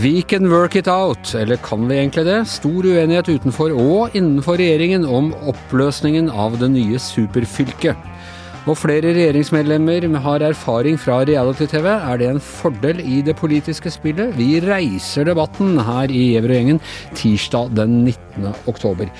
We can work it out, eller kan vi egentlig det? Stor uenighet utenfor og innenfor regjeringen om oppløsningen av det nye superfylket. Og flere regjeringsmedlemmer har erfaring fra reality-TV. Er det en fordel i det politiske spillet? Vi reiser debatten her i Gjever tirsdag den 19. oktober.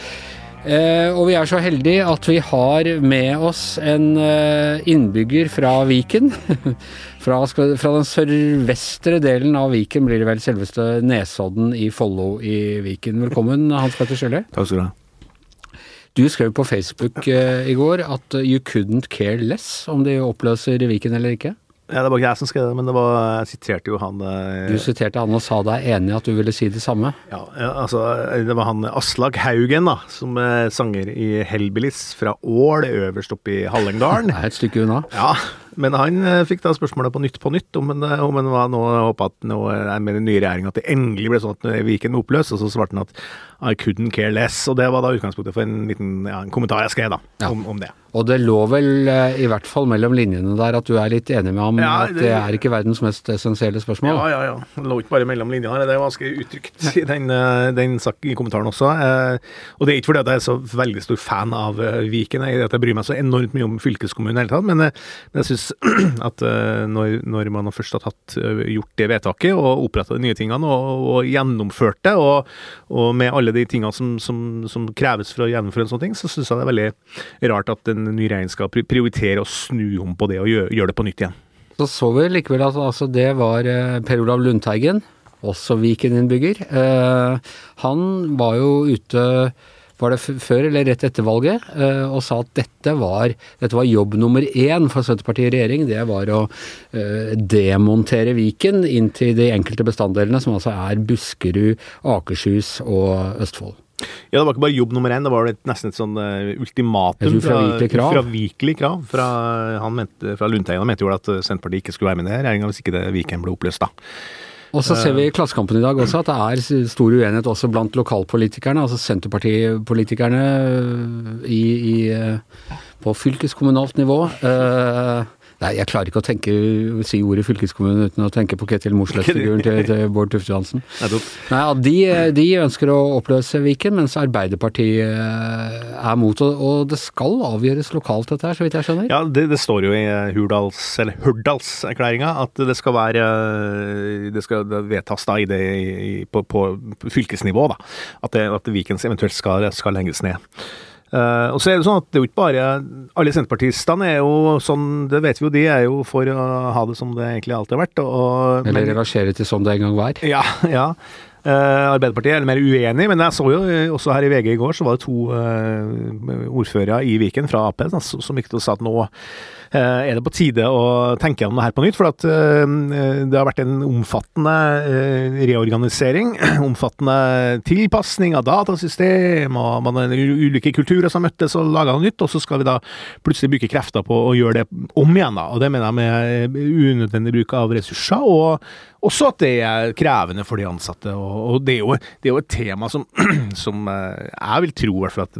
Eh, og vi er så heldige at vi har med oss en eh, innbygger fra Viken. fra, fra, den sørvestre delen av Viken blir det vel selveste Nesodden i Follo i Viken. Velkommen, Hans Petter Sjølle. Takk skal du ha. Du skrev på Facebook eh, i går at you couldn't care less om de oppløser Viken eller ikke. Ja, Det var ikke jeg som skrev det, men det var, jeg siterte jo han eh, Du siterte han og sa deg enig i at du ville si det samme? Ja, altså det var han Aslak Haugen, da, som er sanger i Hellbillies fra Ål, øverst oppe i Hallingdalen. det er et stykke unna. Ja, men han eh, fikk da spørsmålet på Nytt på Nytt om han, om en var nå håpa at nå er med den nye regjeringa at det endelig ble sånn at Viken oppløst, og så svarte han at I couldn't care less. Og det var da utgangspunktet for en liten ja, en kommentar jeg skrev da, ja. om, om, det. Og det lå vel eh, i hvert fall mellom linjene der at du er litt enig med ham ja, det, at det er ikke verdens mest essensielle spørsmål? Ja, ja, ja. Det lå ikke bare mellom linjene. her, Det er ganske uttrykt i den, eh, den sak, i kommentaren også. og det er ikke fordi at jeg er så veldig stor fan av Viken, jeg, at jeg bryr meg så enormt mye om fylkeskommunen i hele tatt, men, men jeg syns at når, når, man først har tatt, gjort det vedtaket og oppretta de nye tingene og, og gjennomført det, og, og med alle de tingene som, som, som, kreves for å gjennomføre en sånn ting, så syns jeg det er veldig rart at en ny regjering skal prioritere å snu om på det og gjøre, gjør det på nytt igjen. Så så vi likevel at altså, det var eh, Per Olav Lundteigen, også Viken-innbygger. Eh, han var jo ute var det før eller rett etter valget, eh, og sa at dette var, dette var jobb nummer én for Senterpartiet i regjering. Det var å eh, demontere Viken inn til de enkelte bestanddelene, som altså er Buskerud, Akershus og Østfold. Ja, det var ikke bare jobb nummer én, det var nesten et sånn uh, ultimatum fra krav. Fra, krav. Fra, han mente, fra Lundteigen mente jo at Senterpartiet ikke skulle være med i regjeringa hvis ikke det Viken ble oppløst, da. Og så ser vi i Klassekampen i dag også at det er stor uenighet også blant lokalpolitikerne, altså Senterpartipolitikerne i, i, på fylkeskommunalt nivå. Uh, Nei, jeg klarer ikke å tenke, si ordet fylkeskommune uten å tenke på Ketil Mossleth-figuren til, til, Bård Tufte Johansen. Nei, ja, de, de, ønsker å oppløse Viken, mens Arbeiderpartiet eh, er mot. Og det skal avgjøres lokalt, dette her, så vidt jeg skjønner? Ja, det, det står jo i Hurdals, eller Hurdalserklæringa at det skal være Det skal vedtas da i det, i, på, på, fylkesnivå, da. At, det, at Vikens eventuelt skal, skal legges ned. Uh, og så er det sånn at det er jo ikke bare Alle senterpartistene er jo sånn, det vet vi jo, de er jo for å ha det som det egentlig alltid har vært. Og, Eller reversere til som det en gang var. Ja, ja. Uh, Arbeiderpartiet er mer uenig, men jeg så jo også her i VG i går, så var det to uh, ordførere i Viken fra Ap som gikk til å sa at nå Eh, er det på tide å tenke gjennom det her på nytt. For at eh, det har vært en omfattende eh, reorganisering, omfattende tilpasning av datasystem, og man har ulike kulturer som møttes og laga noe nytt, og så skal vi da plutselig bruke krefter på å gjøre det om igjen. da, og Det mener jeg med unødvendig bruk av ressurser. og også at det er krevende for de ansatte. Og, det, er jo, det, er jo, et tema som, som jeg vil tro, i hvert fall at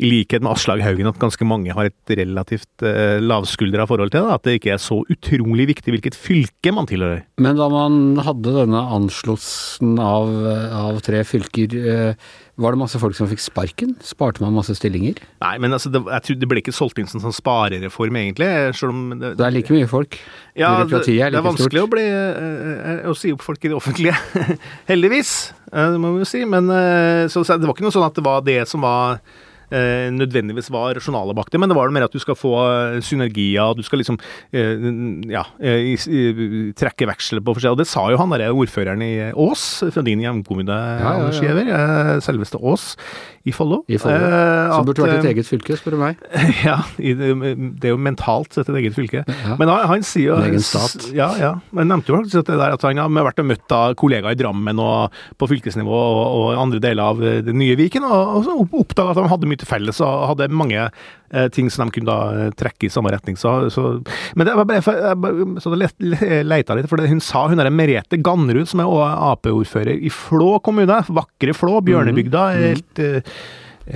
i likhet med Aslag Haugen, at ganske mange har et relativt lavskuldra forhold til det. At det ikke er så utrolig viktig hvilket fylke man tilhører. Men da man hadde denne anslåssen av, av, tre fylker, uh, var det masse folk som fikk sparken? Sparte man masse stillinger? Nei, men altså, det, jeg tror det ble ikke solgt inn som sånn sparereform, egentlig. Det, det, er like mye folk. Ja, Byråkratiet er like stort. Det er vanskelig å, bli, uh, å si opp folk i det offentlige. Heldigvis, det må vi jo si. Men så, det var ikke noe sånn at det var det som var eh, nødvendigvis var rasjonale bak det, men det var det mer at du skal få eh, synergier, du skal liksom eh, ja, i, i, trekke veksler på forskjell. Og det sa jo han derre ordføreren i Ås, fra din hjemkommune, ja, ja, ja. Giæver. Eh, selveste Ås i Follo. I Follo. Eh, Som burde vært et eget fylke, spør du meg. ja, det er jo mentalt sett et eget fylke. Men han, han sier jo En egen stat. Ja, ja. Men nevnte jo faktisk at, det der at han har vært og møtt av kollegaer i Drammen og på fylkesnivå og, og andre deler av det nye Viken, og, og oppdaga at han hadde mye felles og hadde mange eh, ting som de kunne da eh, trekke i samme retning. Så, så, men det var bare, jeg, så det leita litt, for hun sa hun er Merete Gannerud, som er Ap-ordfører i Flå kommune. Vakre Flå, Bjørnebygda. Mm. helt eh,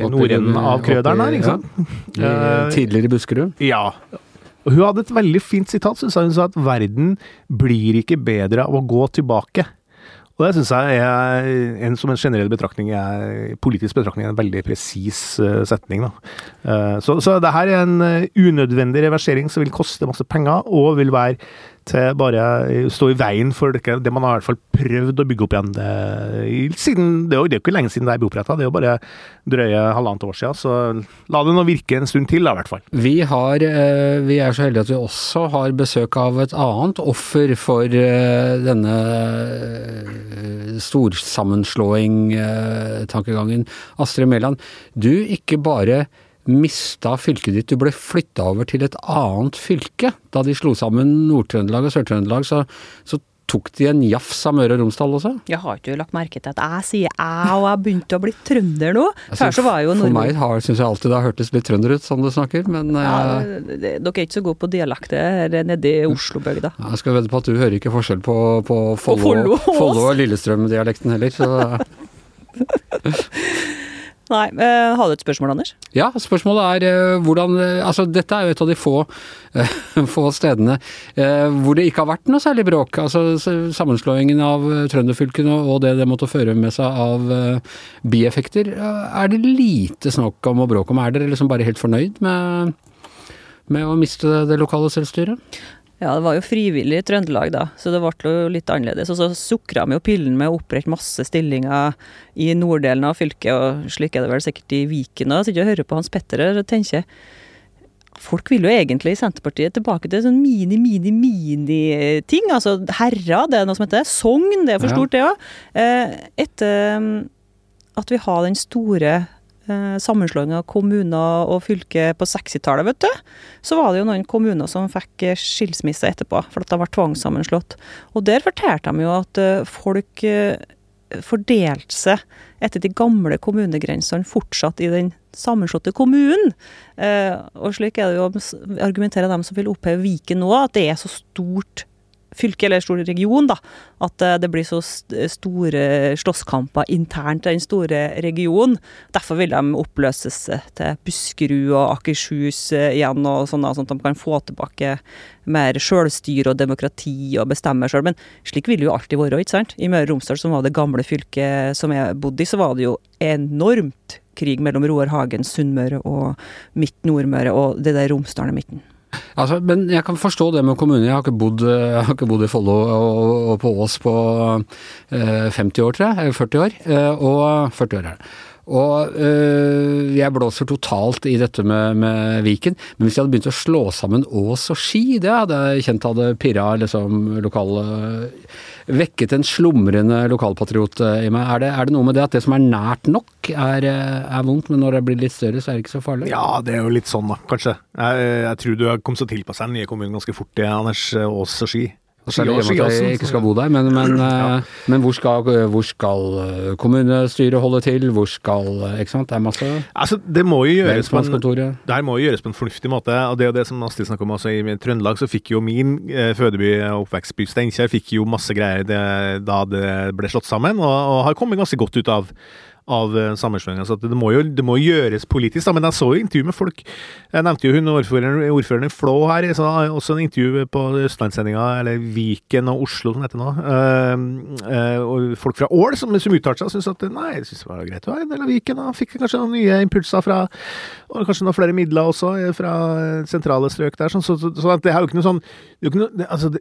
Nordenden av Krøderen her, ikke sant? Ja. Tidligere Buskerud? Ja. Og hun hadde et veldig fint sitat. Så hun sa at verden blir ikke bedre av å gå tilbake. Og det syns jeg er en, som en generell betraktning er, politisk betraktning en veldig presis uh, setning. Da. Uh, så, så det her er en uh, unødvendig reversering som vil koste masse penger, og vil være til bare stå i veien for det, det man har i hvert fall prøvd å bygge opp igjen. Det, siden, det, er jo, ikke lenge siden det ble oppretta, det er jo bare drøye halvannet år siden. Så la det nå virke en stund til, da, i hvert fall. Vi, har, vi er så heldige at vi også har besøk av et annet offer for denne storsammenslåing-tankegangen. Astrid Mæland, du ikke bare mista fylket ditt, du ble flytta over til et annet fylke. Da de slo sammen Nord-Trøndelag og Sør-Trøndelag, så, så tok de en jafs av Møre og Romsdal også? Jeg har ikke lagt merke til at jeg sier jeg, og jeg begynte å bli trønder nå. Altså, For meg har, syns jeg alltid det har hørtes litt trønder ut, sånn du snakker, men ja, uh, Dere er ikke så gode på dialekter nede i Oslo-bygda. Jeg skal vedde på at du hører ikke forskjell på, på Follo, Follo og Lillestrøm-dialekten heller, så Nei. Uh, har du et spørsmål, Anders? Ja, spørsmålet er uh, hvordan uh, Altså, dette er jo et av de få, få stedene hvor det ikke har vært noe særlig bråk. Altså sammenslåingen av trønderfylkene og det det måtte føre med seg av bieffekter. er det lite snakk om å bråke om? Er dere liksom bare helt fornøyd med, med å miste det lokale selvstyret? Ja, det var jo frivillig i Trøndelag, da, så det ble jo litt annerledes. Og så sukra vi jo pillen med å opprette masse stillinger i norddelen av fylket, og slik er det vel sikkert i Viken òg. Sitter og hører på Hans Petter og tenker Folk vil jo egentlig i Senterpartiet tilbake til sånn mini, mini, mini-ting. Altså herrer, det er noe som heter sogn, det er for stort, det òg. Eh, etter mm, at vi har den store sammenslåing av kommuner og fylke på 60-tallet, vet du, så var det jo noen kommuner som fikk eh, skilsmisse etterpå, for at de var tvangssammenslått. Og der fortalte de jo at eh, folk eh, fordelte seg etter de gamle kommunegrensene fortsatt i den sammenslåtte kommunen. Eh, og slik er det jo, argumenterer dem som vil oppheve Viken nå, at det er så stort fylke eller stor region, da. At eh, det blir så store slåsskamper internt i den store regionen. Derfor vil de oppløses til Buskerud og Akershus eh, igjen, og sånn, at de kan få tilbake mer sjølstyre og demokrati og bestemme sjøl. Men slik vil det jo alltid være, ikke sant. I Møre og Romsdal, som var det gamle fylket som jeg bodde i, så var det jo enormt krig mellom Roar Hagen, Sunnmøre og midt Nordmøre, og det der Romsdalen i midten. Altså, men jeg kan forstå det med kommune. Jeg har ikke bodd, har ikke bodd i Follo og, og, på Ås på eh, 50 år, tror jeg. Eller 40 år. Eh, og 40 år er det. Og øh, jeg blåser totalt i dette med, med, Viken. Men hvis de hadde begynt å slå sammen Ås og Ski, det hadde jeg kjent hadde pirra liksom lokale Vekket en slumrende lokalpatriot i meg. Er det, er det, noe med det at det som er nært nok, er, er, vondt, men når det blir litt større, så er det ikke så farlig? Ja, det er jo litt sånn, da, kanskje. Jeg, jeg tror du har kommet så tilpassa den nye kommunen ganske fort, Anders Ås og Ski. Særlig i og at jeg ikke skal bo der, men, men, ja. Eh, men hvor, skal, hvor, skal, eh, kommunestyret holde til? Hvor skal eh, Ikke sant? Det er masse altså, det, må jo gjøres på en, det her må jo gjøres på en fornuftig måte. og Det er jo det som Astrid snakker om altså I Trøndelag så fikk jo min fødeby og oppvekstby Steinkjer fikk jo masse greier det, da det ble slått sammen, og, og har kommet ganske godt ut av av eh, sammenslåinga. Så det må jo det må gjøres politisk. Da. Men jeg så jo intervju med folk. Jeg nevnte jo hun ordføreren, ordføreren Flå her. Så også en intervju på Østlandssendinga, eller Viken og Oslo som heter nå. Uh, uh, og folk fra Ål som, som uttalte seg, syntes at nei, jeg synes det var greit å være en del av Viken. Og fikk kanskje noen nye impulser fra Og kanskje noen flere midler også fra sentrale strøk der. Så, så, så, så det er jo ikke noe sånn det er ikke noe, det, altså, det,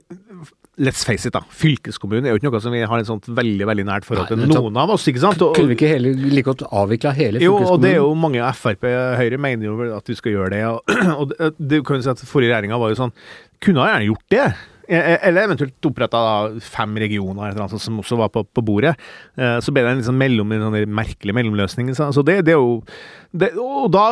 let's face it, da. Fylkeskommunen er jo ikke noe som vi har et sånt veldig veldig nært forhold til, noen av oss. ikke sant? Og, kunne vi ikke hele, like godt avvikla hele fylkeskommunen? Jo, og det er jo mange Frp, Høyre mener jo at vi skal gjøre det. Og, og det, det kan jo si at Forrige regjeringa var jo sånn Kunne ha gjerne gjort det. E, e, eller eventuelt oppretta fem regioner eller annet, som også var på, på bordet. Eh, så ble det en liksom mellom, en sånn merkelig mellomløsning. Så det, det er jo det, og da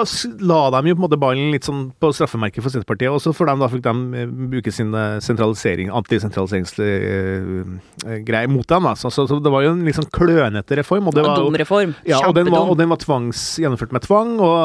la de jo på en måte ballen litt sånn på straffemerket for Senterpartiet, og så for dem da fikk de eh, bruke sin eh, sentralisering, antisentraliseringsgreie mot dem. Da. Så, så, så, det var jo en liksom klønete reform. Og det var, dum reform. Ja, og den, var, og den var tvangs, gjennomført med tvang, og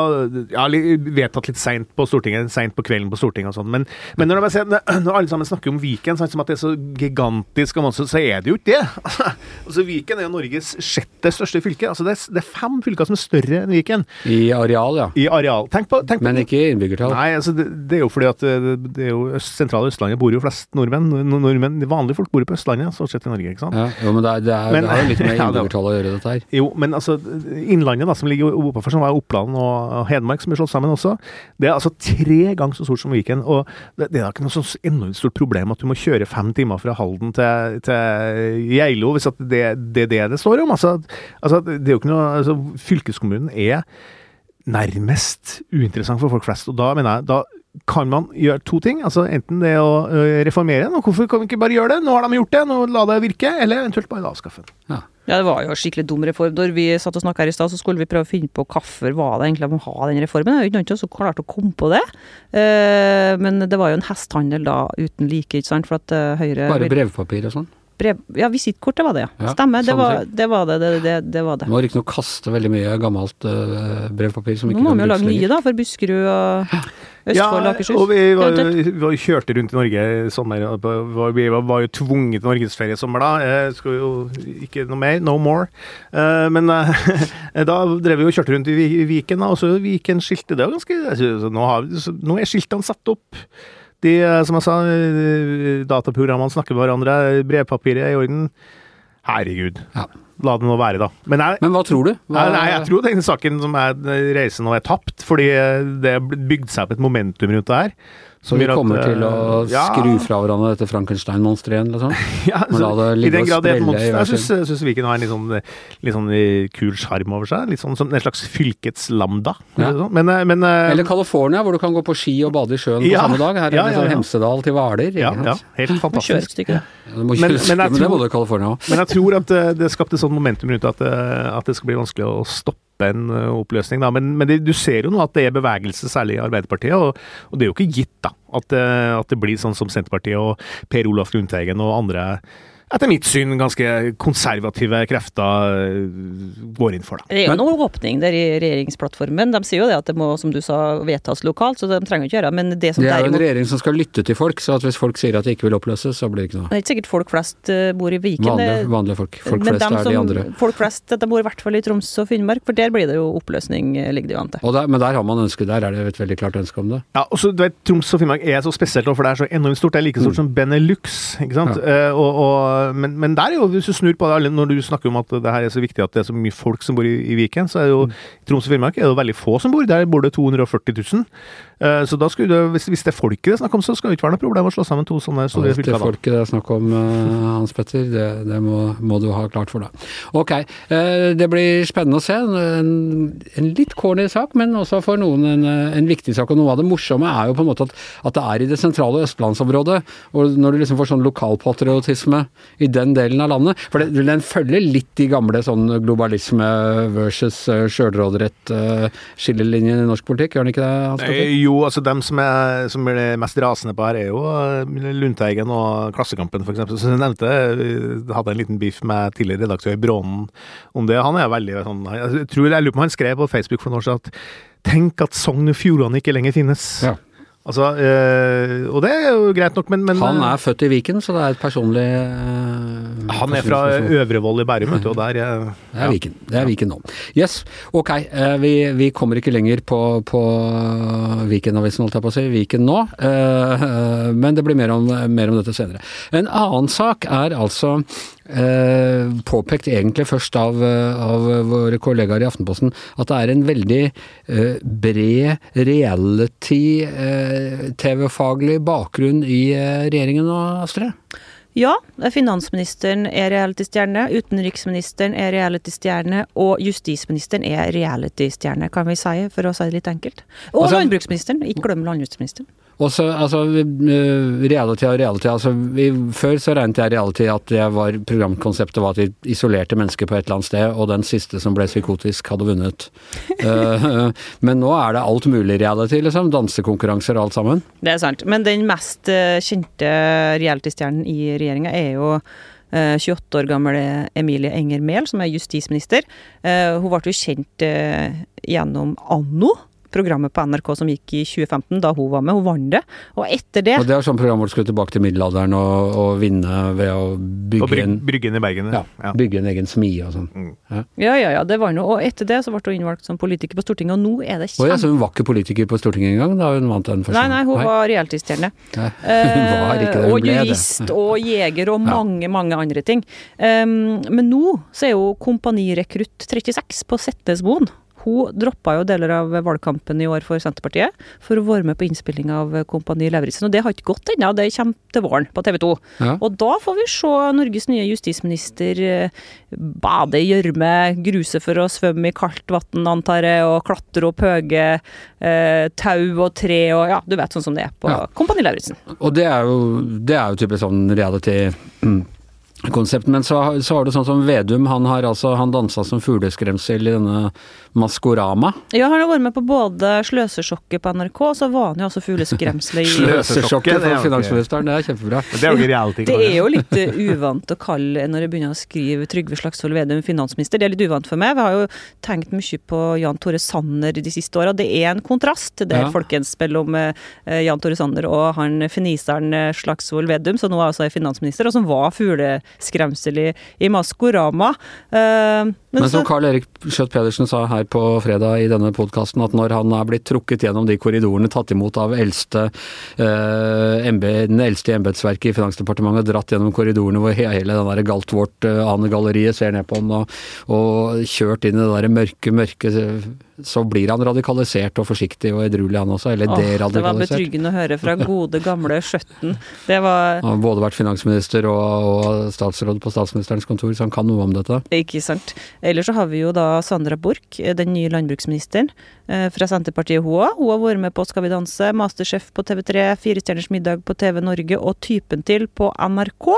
ja, vedtatt litt seint på Stortinget, seint på kvelden på Stortinget og sånn. Men, men når, ser, når, alle sammen snakker om Viken Viken sant, som at det er så gigantisk, og så, så er det jo ikke det. altså Viken er jo Norges sjette største fylke. altså Det er, det er fem fylker som er større enn Viken I areal, ja. i areal. Tenk på, tenk på Men ikke i innbyggertall. Nei, altså det, det er jo fordi at det, det er jo sentrale Østlandet bor jo flest nordmenn. Nordmenn, Vanlige folk bor jo på Østlandet, stort sett i Norge. ikke sant? Ja, jo, men det, er, det, er, Men- det har jo litt med innbyggertall å gjøre, dette her. Jo, men altså Innlandet, da, som ligger oppafor, som var Oppland og Hedmark, som er slått sammen også, det er altså tre ganger så stort som Viken. Og det, det er da ikke noe sånn enormt stort problem at du må kjøre fem timer fra Halden til, til Geilo, hvis det, det er det det står om. Altså, altså det er jo ikke noe altså, Fylkeskommunen er nærmest uinteressant for folk flest. Og da mener jeg da kan man gjøre to ting. altså Enten det å reformere den, og hvorfor kan vi ikke bare gjøre det? Nå har de gjort det, nå la det virke. Eller eventuelt bare avskaffe den. Ja. Ja, det var jo en skikkelig dum reform. Da vi satt og snakka her i stad, så skulle vi prøve å finne på hvorfor var det egentlig å ha den reformen. Det er jo ikke noen som klarte å komme på det. Eh, men det var jo en hestehandel da uten like, ikke sant. For at eh, Høyre Bare brevpapir og sånn. brev, Ja, visittkort, det var det, ja. Ja, Stemmer. Det var det. Var det, det, det, det var det. Må riktignok kaste veldig mye gammelt øh, brevpapir som Nå må vi jo lage nye, da, for Buskerud og Østfold og Akershus. og vi var, vi var kjørte rundt i Norge i sommer. og på- var- Vi var, var jo tvunget til norgesferie i sommer da. Jeg skal jo ikke noe mer, no more. Eh, men eh, da drev vi og kjørte rundt i i Viken, da, og så Viken skilte. Det var ganske altså, nå, har, så, nå er skiltene satt opp. De, eh, som jeg sa, dataprogrammene snakker med hverandre, brevpapiret er i orden. Herregud. Ja. La det nå være, da. Men jeg, Men hva tror du? Hva, Nei, nei, jeg tror denne saken som er reisen nå er tapt, fordi det bygde bygd seg opp et momentum rundt det her. så vi kommer at, til å eh, ja, skru fra hverandre dette Frankenstein-monsteret igjen, liksom? Ja, så, I den grad det er et monster. Jeg syns, syns Viken har en litt sånn, litt sånn eh, kul sjarm over seg. Litt sånn som en slags fylkets lambda. Ja. Men, eh, men eh, Eller California, hvor du kan gå på ski og bade i sjøen på samme dag. Her er Ja, det ja, sånn. Hemsedal til Hvaler. ja, ja, helt fantastisk. stykke. Ja, Du må Men- men men, jeg tror-. Men jeg tror at det, det skapte sånn momentum rundt at, eh, at det skal bli vanskelig å stoppe en eh, oppløsning. Da. Men, men det, du ser jo nå at det er bevegelse, særlig i Arbeiderpartiet, og, og det er jo ikke gitt da, at, eh, at det blir sånn som Senterpartiet og Per Olaf Lundteigen og andre etter mitt syn ganske konservative krefter eh, går inn for. Da. Det er jo Men- noe åpning der i regjeringsplattformen. De sier jo det at det må, som du sa, vedtas lokalt, så de trenger ikke gjøre det. Men det som Det er jo en regjering som skal lytte til folk, så at hvis folk sier at de ikke vil oppløses, så blir det ikke noe. Det er ikke sikkert folk flest eh, bor i Viken. Vanlige, vanlige folk. Folk men flest er de andre. Folk flest de bor i hvert fall i Troms og Finnmark, for der blir det jo oppløsning, eh, ligger det jo an til. Og der, men der har man ønske, der er det et veldig klart ønske om det. Ja, og så, du vet, Troms og Finnmark er så spesielt, for det er så enormt stort. Det er like stort som Benelux. ikke sant? Eh, og, og, men, men der er jo, hvis du snur på det, når du snakker om at det her er så viktig at det er så mye folk som bor i, i Viken, så er det jo i Troms og Finnmark er det jo veldig få som bor. Der bor det 240 000. Eh, så da skulle det, hvis, hvis det er folket det er snakk om, så skal det ikke være noe problem å slå sammen to sånne store det fylker. da. folket det er snakk om, eh, Hans Petter, det, det må, må du ha klart for deg. Ok, eh, det blir spennende å se. En, en litt corny sak, men også for noen en, en viktig sak. Og noe av det morsomme er jo på en måte at, at det er i det sentrale østlandsområdet. Og når du liksom får sånn lokalpatriotisme i den delen av landet For det, den følger litt de gamle sånn globalisme versus uh, sjølråderett uh, skillelinjen i norsk politikk, gjør den ikke det, Hans Petter? Jo, altså dem som er, som er mest rasende på her, er jo eh, Lundteigen og Klassekampen, f.eks. Som jeg nevnte, eh, hadde en liten beef med tidligere redaktør Brånen om det. Han er veldig sånn Jeg tror jeg lurer på om han skrev på Facebook for noen år siden at Tenk at Sogn og Fjordane ikke lenger finnes. Ja. Altså, øh, og det er jo greit nok, men, men Han er født i Viken, så det er et personlig øh, han er fra. Øvrevoll i Bærum, vet du, og der jeg, Det er Viken. Det er Viken nå. Yes, ok. eh, Vi, vi kommer ikke lenger på, på Viken-avisen, holdt jeg på å si. Viken nå. Men det blir mer om, mer om dette senere. En annen sak er altså påpekt egentlig først av, eh, av våre kollegaer i Aftenposten at det er en veldig eh, bred reality-TV-faglig bakgrunn i eh, regjeringen nå, Astrid? Ja, finansministeren er reality-stjerne, utenriksministeren er reality-stjerne, og justisministeren er reality-stjerne, kan vi si, for å si det litt enkelt. Og Altså- landbruksministeren, ikke glem landbruksministeren. Og så, altså, eh, reality og reality, altså, vi, før så regnet jeg reality at det var, programkonseptet var at vi isolerte mennesker på et eller annet sted, og den siste som ble psykotisk hadde vunnet. uh, men nå er det alt mulig reality, liksom. Dansekonkurranser og alt sammen. Det er sant. Men den mest eh, kjente reality-stjernen i regjeringa er jo eh, 28 år gamle Emilie Enger Mehl, som er justisminister. Uh, Hun ble jo kjent uh, gjennom Anno. Programmet på NRK som gikk i 2015, da hun var med. Hun vant det. Og etter det Og det er sånn program hvor du skulle tilbake til middelalderen og, og vinne ved å bygge, Og bryg, en, Bryggen i Bergen. ja, ja. bygge en egen smie og sånn. Ja, ja, ja, det var noe. Og etter det så ble hun innvalgt som politiker på Stortinget, og nå er det Og jeg så hun var ikke politiker på Stortinget engang da hun vant den første. Nei, nei, hun. Nei, var ikke det, hun og jurist og jeger og Ja. mange, mange andre ting. Um, men nå så er jo kompanirekrutt 36 på Setnesmoen. Hun droppa jo deler av valgkampen i år for Senterpartiet for å være med på innspilling av Kompani Lauritzen. Og det har ikke gått ennå, det kommer til våren på TV 2. Ja. Og da får vi se Norges nye justisminister eh, bade i gjørme, gruse for å svømme i kaldt vann, antar jeg, og klatre opp høye eh, tau og tre og ja, du vet sånn som det er på Ja. Kompani Lauritzen. Og det er jo, det er jo typisk sånn reality-konsept. Men så, har- så har du sånn som Vedum, han har altså, han dansa som fugleskremsel i denne Maskorama. Ja, han har vært med på både Sløsesjokket på NRK, og så var han jo også fugleskremselet i Sløsesjokket, er for finansministeren, det er kjempebra. Det er jo reality. Det er jo litt eh, uvant å kalle når jeg begynner å skrive Trygve Slagsvold Vedum finansminister. Det er litt uvant for meg. Vi har jo tenkt mye på Jan Tore Sanner de siste åra. Det er en kontrast til det Ja. folkens mellom om Jan Tore Sanner og han finiseren eh, Slagsvold Vedum, som nå altså er finansminister, og som var fugleskremsel i, i Maskorama. Eh, men Men som så, Carl Erik Skjøtt Pedersen sa her på fredag i denne podkasten, at når han er blitt trukket gjennom de korridorene, tatt imot av eldste, eh, MB, den eldste i embetsverket i Finansdepartementet, dratt gjennom korridorene hvor hele den der Galtvort-anegalleriet ser ned på ham, og, og kjørt inn i det der mørke, mørke Så blir han radikalisert og forsiktig og edruelig, han også. Eller åh, det var betryggende å høre fra gode, gamle Skjøtten. Det var Han har både vært finansminister og, og statsråd på statsministerens kontor, så han kan noe om dette. Ikke sant. Ellers så har vi jo da Sandra Borch, den nye landbruksministeren eh, fra Senterpartiet, hun òg. Hun har vært med på Skal vi danse, Masterchef på TV3, Firestjerners middag på TV Norge og Typen til på NRK.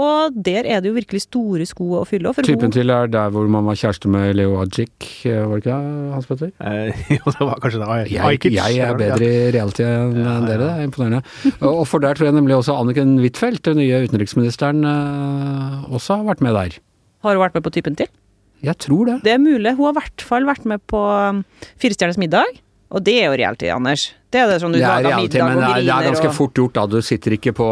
Og der er det jo virkelig store sko å fylle. For Typen hun, til er der hvor man var kjæreste med Leo Ajik, eh, var det ikke det, Hans Petter? Eh, Jo, det var kanskje det. Jeg, Ajkic, jeg er bedre i reality enn ja, dere, det er imponerende. Og og for der tror jeg nemlig også Anniken Huitfeldt, den nye utenriksministeren, eh, også har vært med der. har hun vært med på Typen til? Jeg tror det. Det er mulig. Hun har i hvert fall vært med på um, Firestjerners middag. Og det er jo reality, Anders. Det er det sånn du er lager middag og griner er, det er ganske og fort gjort da. Du sitter ikke på,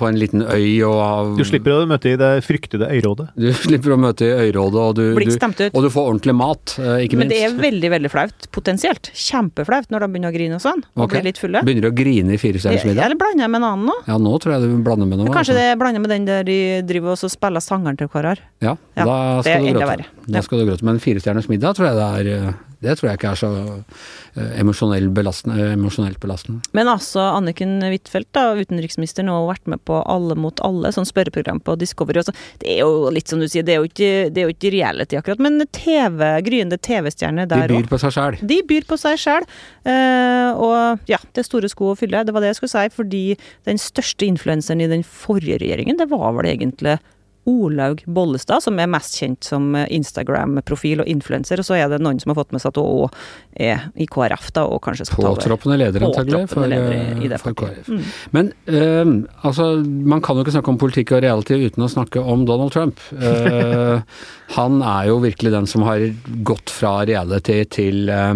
på en liten øy og Du slipper å møte i det fryktede øyrådet. Du slipper å møte i øyrådet, og du, du, og du får ordentlig mat, ikke minst. Men det er veldig, veldig flaut. Potensielt. Kjempeflaut når de begynner å grine og sånn. Og okay. blir litt fulle. Begynner du å grine i Fire stjerners middag? Eller blander jeg med en annen nå? Ja, nå tror jeg du blander med noe. Kanskje altså. det blander med den der de driver og spiller sangeren til hverandre. Ja, Ja, da er skal du gråte. Da skal du gråte. Men Fire stjerners middag tror jeg det er eh, Det tror jeg ikke er så eh, emosjonell belastende, emosjonelt belastende. Men altså, Anniken Huitfeldt, utenriksminister, nå har vært med på Alle mot alle, sånn spørreprogram på Discovery. Også. Det er jo litt som du sier, det er jo ikke, det er jo ikke reality akkurat, men TV, gryende TV-stjerner der òg. De byr på seg sjæl. De byr på seg sjøl, og ja, det er store sko å fylle. Det var det jeg skulle si, fordi den største influenseren i den forrige regjeringen, det var vel egentlig Olaug Bollestad, som er mest kjent som Instagram-profil og influenser, og så er det noen som har fått med seg at hun òg er i KrF, da, og kanskje skal ta over. Påtroppende leder, antagelig, for, eh, for. KrF. Mm. Men uh, altså, man kan jo ikke snakke om politikk og reality uten å snakke om Donald Trump. Uh, han er jo virkelig den som har gått fra reality til eh,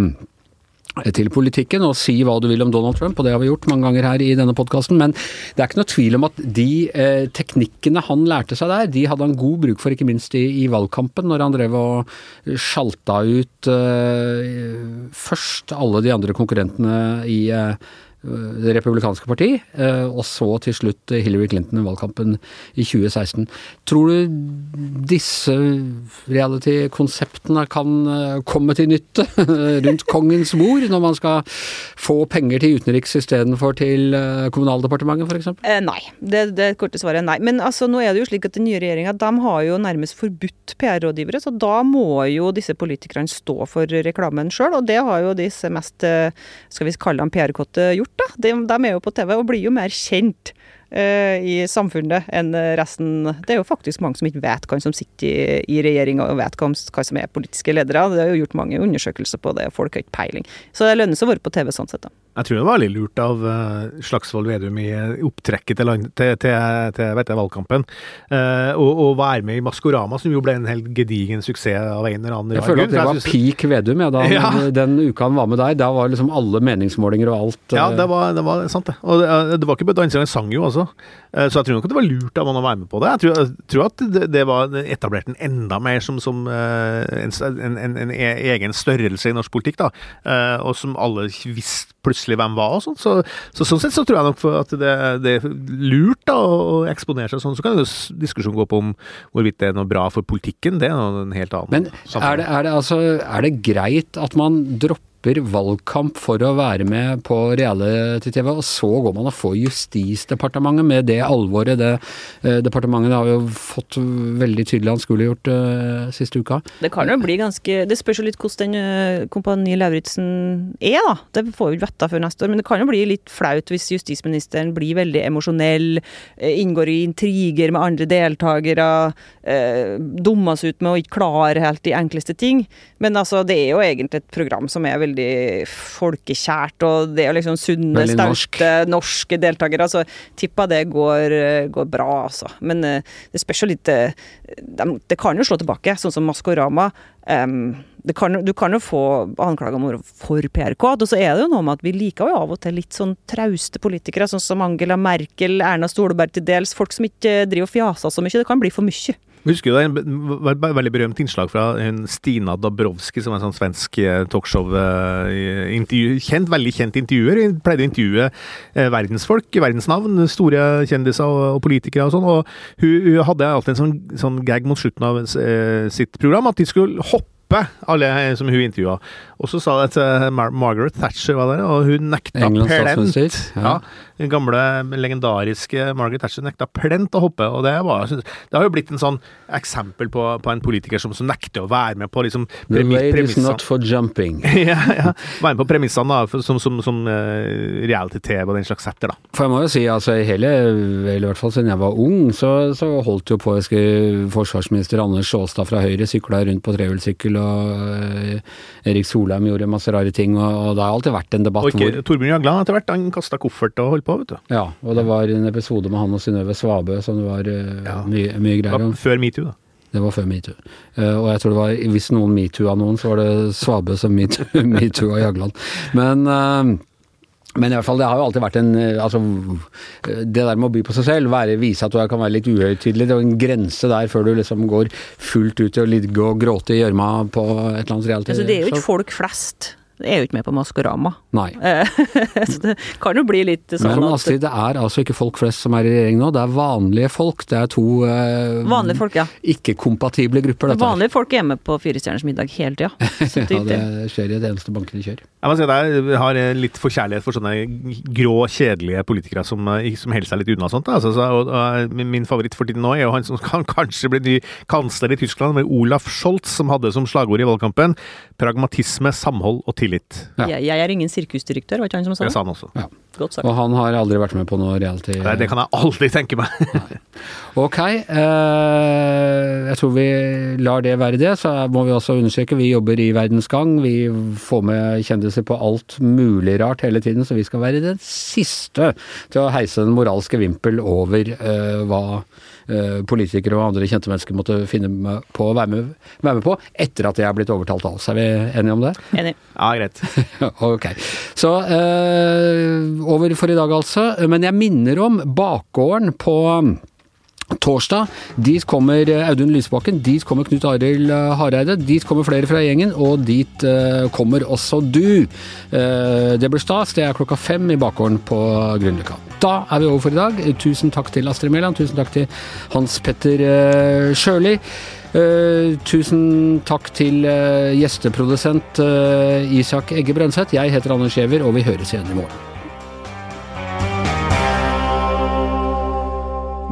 til politikken og si hva du vil om Donald Trump, og det har vi gjort mange ganger her i denne podkasten. Men det er ikke noe tvil om at de eh, teknikkene han lærte seg der, de hadde han god bruk for, ikke minst i, i valgkampen, når han drev og sjalta ut eh, først alle de andre konkurrentene i eh, det republikanske parti, eh, og så til slutt Hillary Clinton i valgkampen i 2016. Tror du disse reality-konseptene kan eh, komme til nytte rundt kongens bord, når man skal få penger til utenriks istedenfor til eh, Kommunaldepartementet f.eks.? Nei. Det, det korte svaret er nei. Men altså, nå er det jo slik at den nye regjeringa har jo nærmest forbudt PR-rådgivere, så da må jo disse politikerne stå for reklamen sjøl. Og det har jo disse mest, skal vi kalle dem PR-kåte, gjort. Da. De, de er jo på TV og blir jo mer kjent uh, i samfunnet enn resten. Det er jo faktisk mange som ikke vet hvem som sitter i, i regjeringa og vet hva, hva som er politiske ledere. Det er jo gjort mange undersøkelser på det, folk har ikke peiling. Så det lønner seg å være på TV sånn sett, da. Jeg tror det var veldig lurt av uh, Slagsvold Vedum i opptrekket til, land, til, til, til vet jeg, valgkampen uh, å, å være med i Maskorama, som jo ble en helt gedigen suksess av en eller annen Jeg føler at det var peak Vedum ja, da, ja. den uka han var med deg. Da var liksom alle meningsmålinger og alt uh... Ja, det var, det var, sant, det. Og det, det var ikke bare dansing, han sang jo også. så jeg tror nok at det var lurt av han å være med på det. Jeg tror, jeg tror at det, det var etablert en enda mer som, som en, en, en, en, e-, egen størrelse i norsk politikk, da. og som alle visste plutselig hvem var og sånn. Så, så, sånn sett så tror jeg nok at det, det er lurt da, å eksponere seg sånn. Så kan jo diskusjonen gå på om hvorvidt det er noe bra for politikken. Det er noe en helt annen. Men er det, er det, altså, er det greit at man dropper dropper valgkamp for å være med på reality-TV, og så går man og får Justisdepartementet med det alvoret det eh, departementet har jo fått veldig tydelig anskueliggjort eh, siste uka. Det kan jo bli ganske Det spørs jo litt hvordan den uh, Kompani Lauritzen er, da. Det får vi ikke vite før neste år, men det kan jo bli litt flaut hvis justisministeren blir veldig emosjonell, uh, inngår i intriger med andre deltakere, eh, dummes ut med å ikke klare helt de enkleste ting. Men altså, det er jo egentlig et program som er veldig veldig folkekjært, og det er liksom sunne, sterke norske deltakere. Så tippa det går, går bra, altså. Men eh, det spørs jo litt eh, Det kan jo slå tilbake, sånn som Maskorama. Um, kan, du kan jo få anklager om for PR-kåt, og så er det jo noe med at vi liker jo av og til litt sånn trauste politikere, sånn som Angela Merkel, Erna Stolberg til dels. Folk som ikke driver og fjaser så mye. Det kan bli for mye. Husker du det var et veldig berømt innslag fra Stina Dabrowski, som er en sånn svensk eh, talkshow eh, kjent, Veldig kjent intervjuer. Hun pleide å intervjue eh, verdensfolk, verdensnavn, store kjendiser og, politikere og sånn. Og hun, hun, hadde alltid en sånn, sånn gag mot slutten av sitt program, at de skulle hoppe alle som hun intervjua. Og så sa det til Mar Margaret Thatcher, var det, og hun nekta plent. Ja. Den gamle, legendariske Margaret Thatcher nekta plent å hoppe. og Det, var, det har jo blitt en sånn eksempel på, på en politiker som, som, nekter å være med på liksom, The lady not for jumping. ja, ja, Være med på premissene da, som, som, som uh, reality-TV og den slags setter. da. For jeg må jo si, altså hele, eller i hvert fall siden jeg var ung, så, så holdt jo på jeg forsvarsminister Anders Sjåstad fra Høyre sykla rundt på trehjulssykkel, og uh, Erik Solheim gjorde masse rare ting, og, og, det har alltid vært en debatt og ikke, hvor Torbjørn Jagland etter hvert, han kasta koffert og holdt på, vet du. Ja, og det var en episode med han og Synnøve Svabø som det var uh, ja. mye, mye greier om. Før metoo, da. Det var før metoo. Uh, og jeg tror det var, hvis noen metoo-a noen, så var det Svabø som metoo-a metoo Jagland. Men uh, men i hvert fall, det har jo alltid vært en altså, Det der med å by på seg selv, være, vise at du kan være litt uhøytidelig, det er en grense der før du liksom går fullt ut i å ligge og gråte i gjørma på et eller annet realitet. Altså, det er jo ikke folk flest er jo ikke med på Maskorama. Nei. så det kan jo bli litt sånn Men Astrid, det er altså ikke folk flest som er i regjering nå, det er vanlige folk. Det er to eh, vanlige folk, ja. ikke-kompatible grupper, dette Vanlige folk er med på Firestjerners middag hele tida. ja, det skjer i det eneste bankene kjører. Jeg må si at jeg har litt forkjærlighet for sånne grå, kjedelige politikere som, eh, som holder seg litt unna sånt. Altså, så, og, og, min favoritt for tiden nå er jo han som kan kanskje bli ny kansler i Tyskland, med Olaf Scholz, som hadde som slagord i valgkampen 'pragmatisme, samhold og tillit'. Ja. Jeg, jeg, er ingen sirkusdirektør, var ikke han som sa det? Det sa han også. Ja. Godt sagt. Og han har aldri vært med på noe reality? Nei, det kan jeg aldri tenke meg. ok, eh, jeg tror vi lar det være det. Så må vi også understreke, vi jobber i Verdens Gang. Vi får med kjendiser på alt mulig rart hele tiden, så vi skal være den siste til å heise den moralske vimpel over eh, hva politikere og andre kjente mennesker måtte finne på å være med, være med på, etter at jeg er blitt overtalt av oss. Er vi enige om det? Enig. Ja, greit. ok. Så øh, over for i dag, altså. Men jeg minner om bakgården på Torsdag dit kommer Audun Lysbakken, dit kommer Knut Arild Hareide, dit kommer flere fra gjengen, og dit uh, kommer også du. Det blir stas. Det er klokka fem i bakgården på Grünerløkka. Da er vi over for i dag. Tusen takk til Astrid Mæland, tusen takk til Hans Petter uh, Sjøli. Uh, tusen takk til gjesteprodusent Isak Egge Brønseth. Jeg heter Anders Giæver, og vi høres igjen i morgen.